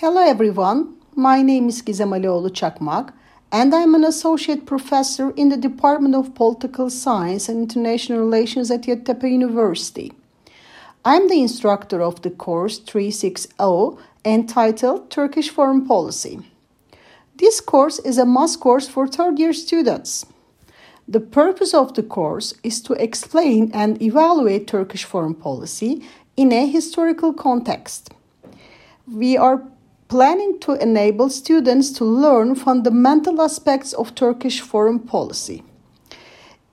Hello everyone, my name is Gizem Alioğlu Çakmak and I'm an associate professor in the Department of Political Science and International Relations at Yeditepe University. I'm the instructor of the course 360 entitled Turkish Foreign Policy. This course is a must course for third year students. The purpose of the course is to explain and evaluate Turkish foreign policy in a historical context. We are planning to enable students to learn fundamental aspects of Turkish foreign policy.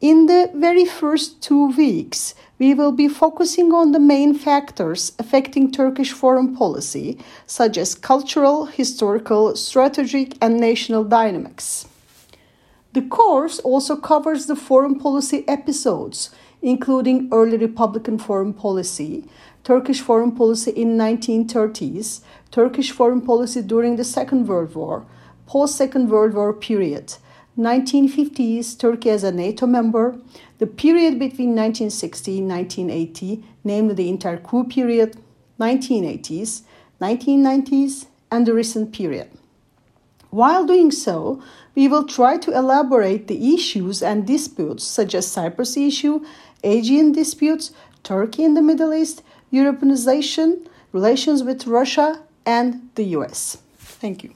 In the very first two weeks, we will be focusing on the main factors affecting Turkish foreign policy, such as cultural, historical, strategic, and national dynamics. The course also covers the foreign policy episodes, including early Republican foreign policy, Turkish foreign policy in 1930s, Turkish foreign policy during the Second World War, post-Second World War period, 1950s Turkey as a NATO member, the period between 1960 and 1980, namely the inter-coup period, 1980s, 1990s, and the recent period. While doing so, we will try to elaborate the issues and disputes such as Cyprus issue, Aegean disputes, Turkey in the Middle East, Europeanization, relations with Russia, and the US. Thank you.